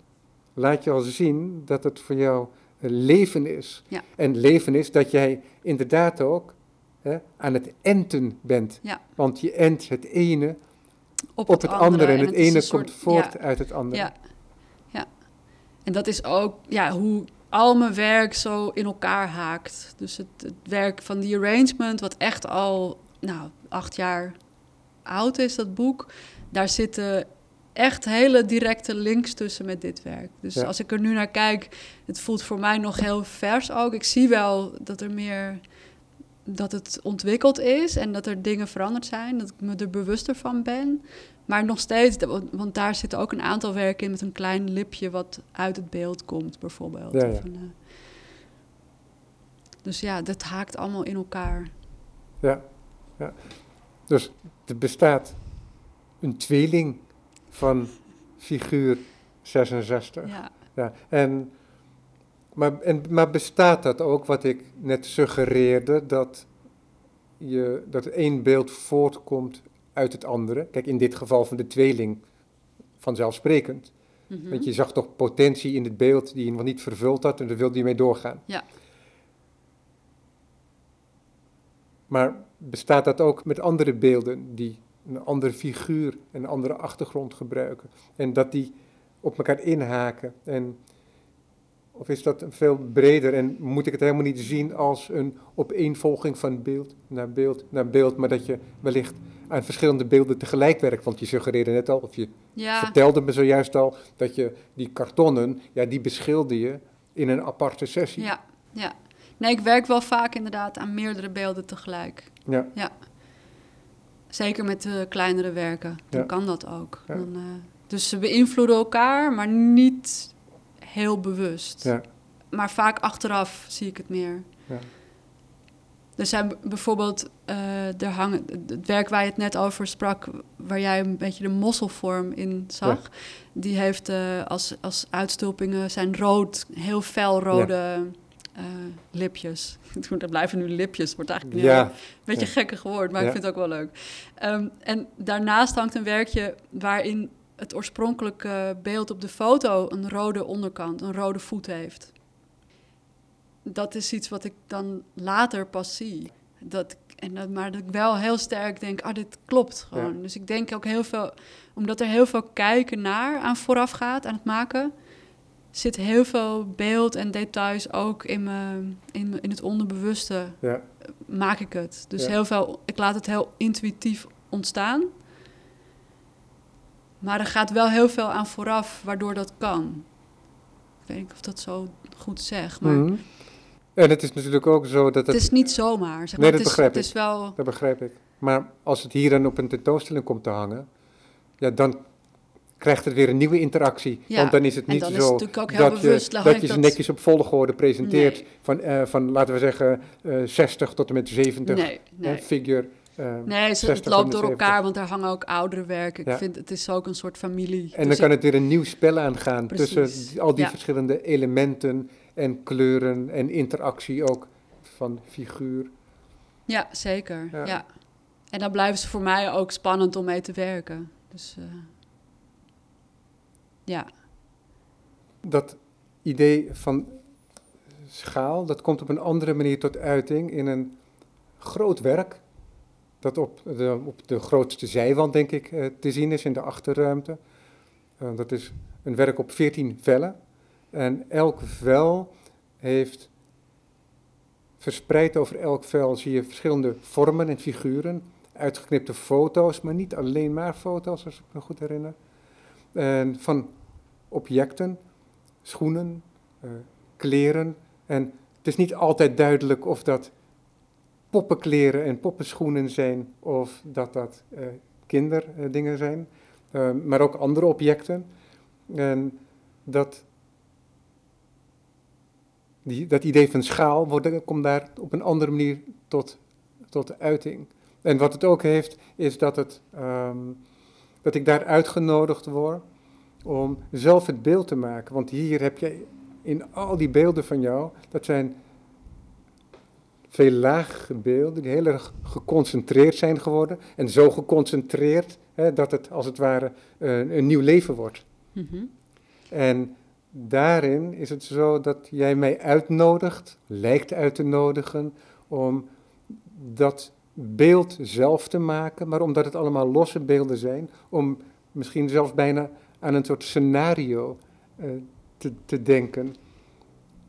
laat je al zien dat het voor jou leven is. Ja. En leven is dat jij inderdaad ook hè, aan het enten bent. Ja. Want je ent het ene op, op het andere en het ene soort- komt voort ja, uit het andere. Ja, ja. En dat is ook ja, hoe al mijn werk zo in elkaar haakt. Dus het, het werk van die arrangement, wat echt al nou, acht jaar oud is, dat boek. Daar zitten echt hele directe links tussen met dit werk. Dus Ja. als ik er nu naar kijk, het voelt voor mij nog heel vers ook. Ik zie wel dat er meer dat het ontwikkeld is en dat er dingen veranderd zijn, dat ik me er bewuster van ben. Maar nog steeds, want- daar zitten ook een aantal werken in met een klein lipje wat uit het beeld komt, bijvoorbeeld. Ja, ja. Of een, eh, dus ja, dat haakt allemaal in elkaar. Ja, ja. Dus er bestaat een tweeling van figuur 66. Ja, Ja. En, maar, en, maar bestaat dat ook, wat ik net suggereerde, dat, je, dat één beeld voortkomt uit het andere? Kijk, in dit geval van de tweeling vanzelfsprekend. Mhm. Want je zag toch potentie in het beeld die je nog niet vervuld had en daar wilde je mee doorgaan. Ja. Maar bestaat dat ook met andere beelden die een andere figuur, een andere achtergrond gebruiken? En dat die op elkaar inhaken? En, of is dat veel breder en moet ik het helemaal niet zien als een opeenvolging van beeld naar beeld naar beeld, maar dat je wellicht aan verschillende beelden tegelijk werkt? Want je suggereerde net al, of je ja, vertelde me zojuist al dat je die kartonnen, ja, die beschilder je in een aparte sessie. ja, ja. Nee, ik werk wel vaak inderdaad aan meerdere beelden tegelijk. Ja, Zeker met de kleinere werken. Dan Ja. kan dat ook. Ja. Dan, eh, dus ze beïnvloeden elkaar, maar niet heel bewust. ja, Maar vaak achteraf zie ik het meer. ja. Er zijn bijvoorbeeld, eh, er hangen, het werk waar je het net over sprak, waar jij een beetje de mosselvorm in zag, die heeft eh, als, als uitstulpingen zijn rood, heel fel rode eh, lipjes. Dat blijven nu lipjes, wordt eigenlijk een ja, beetje Ja. gekkig woord, maar Ja. ik vind het ook wel leuk. Ehm, en daarnaast hangt een werkje waarin het oorspronkelijke beeld op de foto een rode onderkant, een rode voet heeft. Dat is iets wat ik dan later pas zie. dat, en dat, maar dat ik wel heel sterk denk, ah, dit klopt gewoon. Dus ik denk ook heel veel, omdat er heel veel kijken naar aan vooraf gaat, aan het maken, zit heel veel beeld en details ook in, me, in, in het onderbewuste, Ja, maak ik het. Dus Ja. heel veel, ik laat het heel intuïtief ontstaan. Maar er gaat wel heel veel aan vooraf, waardoor dat kan. Ik weet niet of dat zo goed zeg, maar Mhm. En het is natuurlijk ook zo dat het het, is niet zomaar. Zeg Nee, dat het, is, begrijp het is wel... dat begrijp ik. Maar als het hier dan op een tentoonstelling komt te hangen, ja, dan krijgt het weer een nieuwe interactie. Ja, Want dan is het niet dan zo het dat je, dat je ze netjes op volgorde presenteert Nee. van, eh, van, laten we zeggen, eh 60 tot en met 70 Nee, hè, nee. figure. eh, Nee, ze- 60 het loopt door elkaar, want daar hangen ook oudere werken. Ik vind het is ook een soort familie. En dan Dus kan het weer een nieuw spel aangaan Precies. tussen al die Ja. verschillende elementen en kleuren en interactie ook van figuur. Ja, zeker. Ja. Ja. En dan blijven ze voor mij ook spannend om mee te werken. Dus eh, ja. Dat idee van schaal, dat komt op een andere manier tot uiting in een groot werk. Dat op de, op de grootste zijwand, denk ik, eh, te zien is in de achterruimte. Eh, dat is een werk op 14 vellen. En elk vel heeft verspreid over elk vel zie je verschillende vormen en figuren. Uitgeknipte foto's, maar niet alleen maar foto's, als ik me goed herinner. En van objecten, schoenen, eh, kleren. En het is niet altijd duidelijk of dat poppenkleren en poppenschoenen zijn of dat dat eh, kinderdingen zijn, Eh, maar ook andere objecten. En dat, die, dat idee van schaal wordt, komt daar op een andere manier tot, tot uiting. En wat het ook heeft, is dat, het, ehm, dat ik daar uitgenodigd word om zelf het beeld te maken. Want hier heb je in al die beelden van jou, dat zijn veel lagere beelden die heel erg geconcentreerd zijn geworden. En zo geconcentreerd hè, dat het als het ware een, een nieuw leven wordt. Mhm. En daarin is het zo dat jij mij uitnodigt, lijkt uit te nodigen, om dat beeld zelf te maken, maar omdat het allemaal losse beelden zijn, om misschien zelfs bijna aan een soort scenario eh, te, te denken.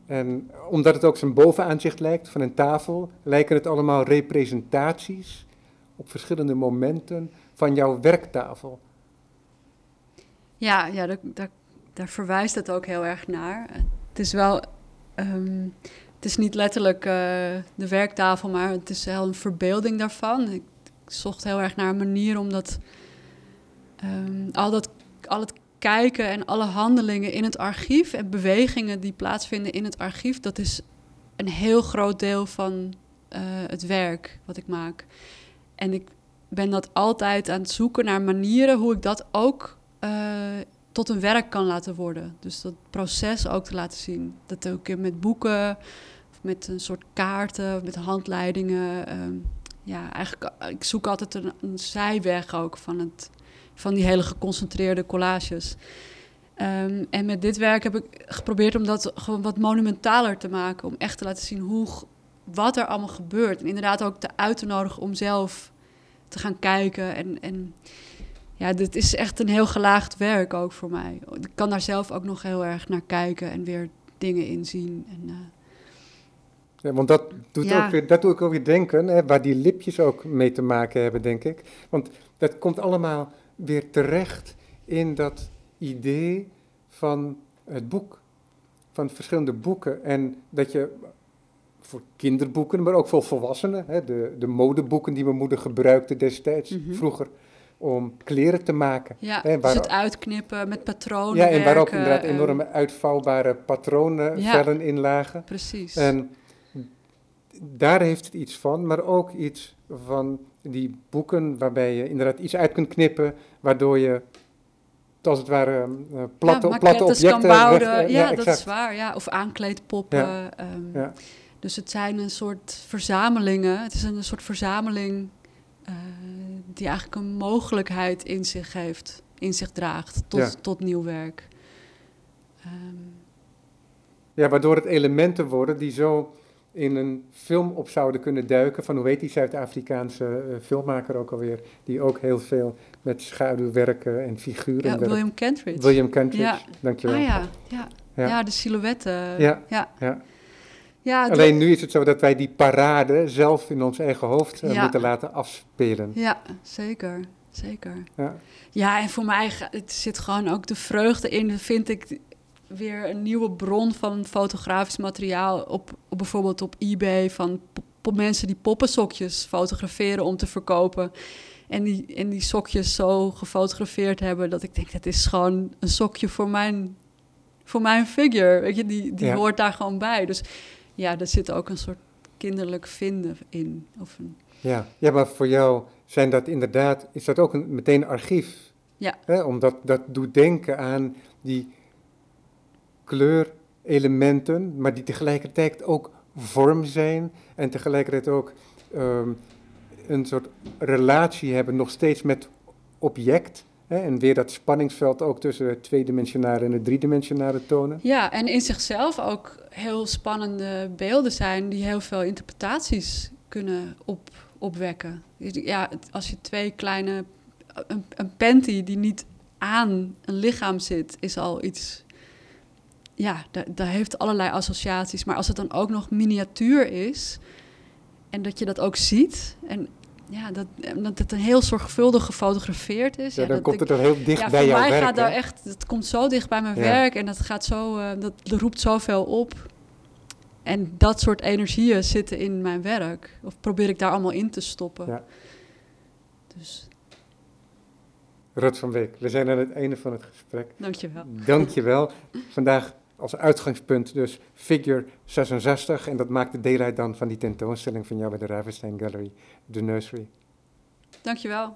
En omdat het ook zijn bovenaanzicht lijkt van een tafel, lijken het allemaal representaties op verschillende momenten van jouw werktafel. Ja, ja daar, daar, verwijst het ook heel erg naar. Het is wel... ehm, het is niet letterlijk eh, de werktafel, maar het is wel een verbeelding daarvan. Ik, ik zocht heel erg naar een manier om dat... ehm, al, dat al het kijken en alle handelingen in het archief... en bewegingen die plaatsvinden in het archief... dat is een heel groot deel van eh, het werk wat ik maak. En ik ben dat altijd aan het zoeken naar manieren... hoe ik dat ook eh, tot een werk kan laten worden. Dus dat proces ook te laten zien. Dat ook met boeken, of met een soort kaarten, of met handleidingen. ehm, ja, eigenlijk, ik zoek altijd een zijweg ook van, het, van die hele geconcentreerde collages. Ehm, en met dit werk heb ik geprobeerd om dat gewoon wat monumentaler te maken. Om echt te laten zien hoe, wat er allemaal gebeurt. En inderdaad ook te uit te nodigen om zelf te gaan kijken. En, en ja, dit is echt een heel gelaagd werk ook voor mij. Ik kan daar zelf ook nog heel erg naar kijken en weer dingen in zien. En, eh, Ja, want dat doet, Ja. ook weer, dat doet ook weer denken, hè, waar die lipjes ook mee te maken hebben, denk ik. Want dat komt allemaal weer terecht in dat idee van het boek. Van verschillende boeken. En dat je voor kinderboeken, maar ook voor volwassenen, hè, de, de modeboeken die mijn moeder gebruikte destijds, Mhm. vroeger, om kleren te maken. ja, Hè, dus het uitknippen met patronen. ja, en waar ook inderdaad eh, enorme uitvouwbare patronen, Ja. vellen in lagen. Precies. En daar heeft het iets van, maar ook iets van die boeken waarbij je inderdaad iets uit kunt knippen, waardoor je als het ware eh, platte, ja, platte objecten... kan bouwen. eh, ja, dat is waar. Ja. Of aankleedpoppen. Ja. ehm, Ja. Dus het zijn een soort verzamelingen. Het is een soort verzameling eh, die eigenlijk een mogelijkheid in zich heeft, in zich draagt tot, tot nieuw werk. Ehm, Ja, waardoor het elementen worden die zo in een film op zouden kunnen duiken. Van hoe heet die Zuid-Afrikaanse uh, filmmaker ook alweer? Die ook heel veel met schaduwwerken en figuren. Ja, William Kentridge. William Kentridge, ja. dankjewel. Ah ja, ja. ja. ja de silhouetten. Ja, ja. ja. ja Alleen nu is het zo dat wij die parade zelf in ons eigen hoofd uh, moeten laten afspelen. Ja, zeker. Zeker. Ja. ja, en voor mij het zit gewoon ook de vreugde in, vind ik, weer een nieuwe bron van fotografisch materiaal op, op bijvoorbeeld op eBay van mensen die poppensokjes fotograferen om te verkopen. En die, en die sokjes zo gefotografeerd hebben dat ik denk, dat is gewoon een sokje voor mijn, voor mijn figure. Weet je, die, die hoort daar gewoon bij. Dus ja, daar zit ook een soort kinderlijk vinden in. Of een... ja. ja, maar voor jou zijn dat inderdaad, is dat ook een, meteen archief? Ja. Hè? Omdat dat doet denken aan die kleurelementen, maar die tegelijkertijd ook vorm zijn en tegelijkertijd ook um, een soort relatie hebben nog steeds met object. Hè, en weer dat spanningsveld ook tussen het tweedimensionale en het driedimensionale tonen. Ja, en in zichzelf ook heel spannende beelden zijn die heel veel interpretaties kunnen op, opwekken. Ja, als je twee kleine. Een, een panty die niet aan een lichaam zit, is al iets ja, dat, heeft allerlei associaties. Maar als het dan ook nog miniatuur is en dat je dat ook ziet en ja, dat, dat het een heel zorgvuldig gefotografeerd is. Ja, ja dan komt het er heel dicht bij jouw werk. Voor mij gaat daar echt, het komt zo dicht bij mijn werk en dat gaat zo, uh, dat roept zoveel op. En dat soort energieën zitten in mijn werk. Of probeer ik daar allemaal in te stoppen. Ja. Dus. Rut van Beek, we zijn aan het einde van het gesprek. Dankjewel. Dankjewel. Vandaag als uitgangspunt dus figure 66. En dat maakt de deel dan van die tentoonstelling van jou bij de Ravenstein Gallery, de Nursery. Dankjewel.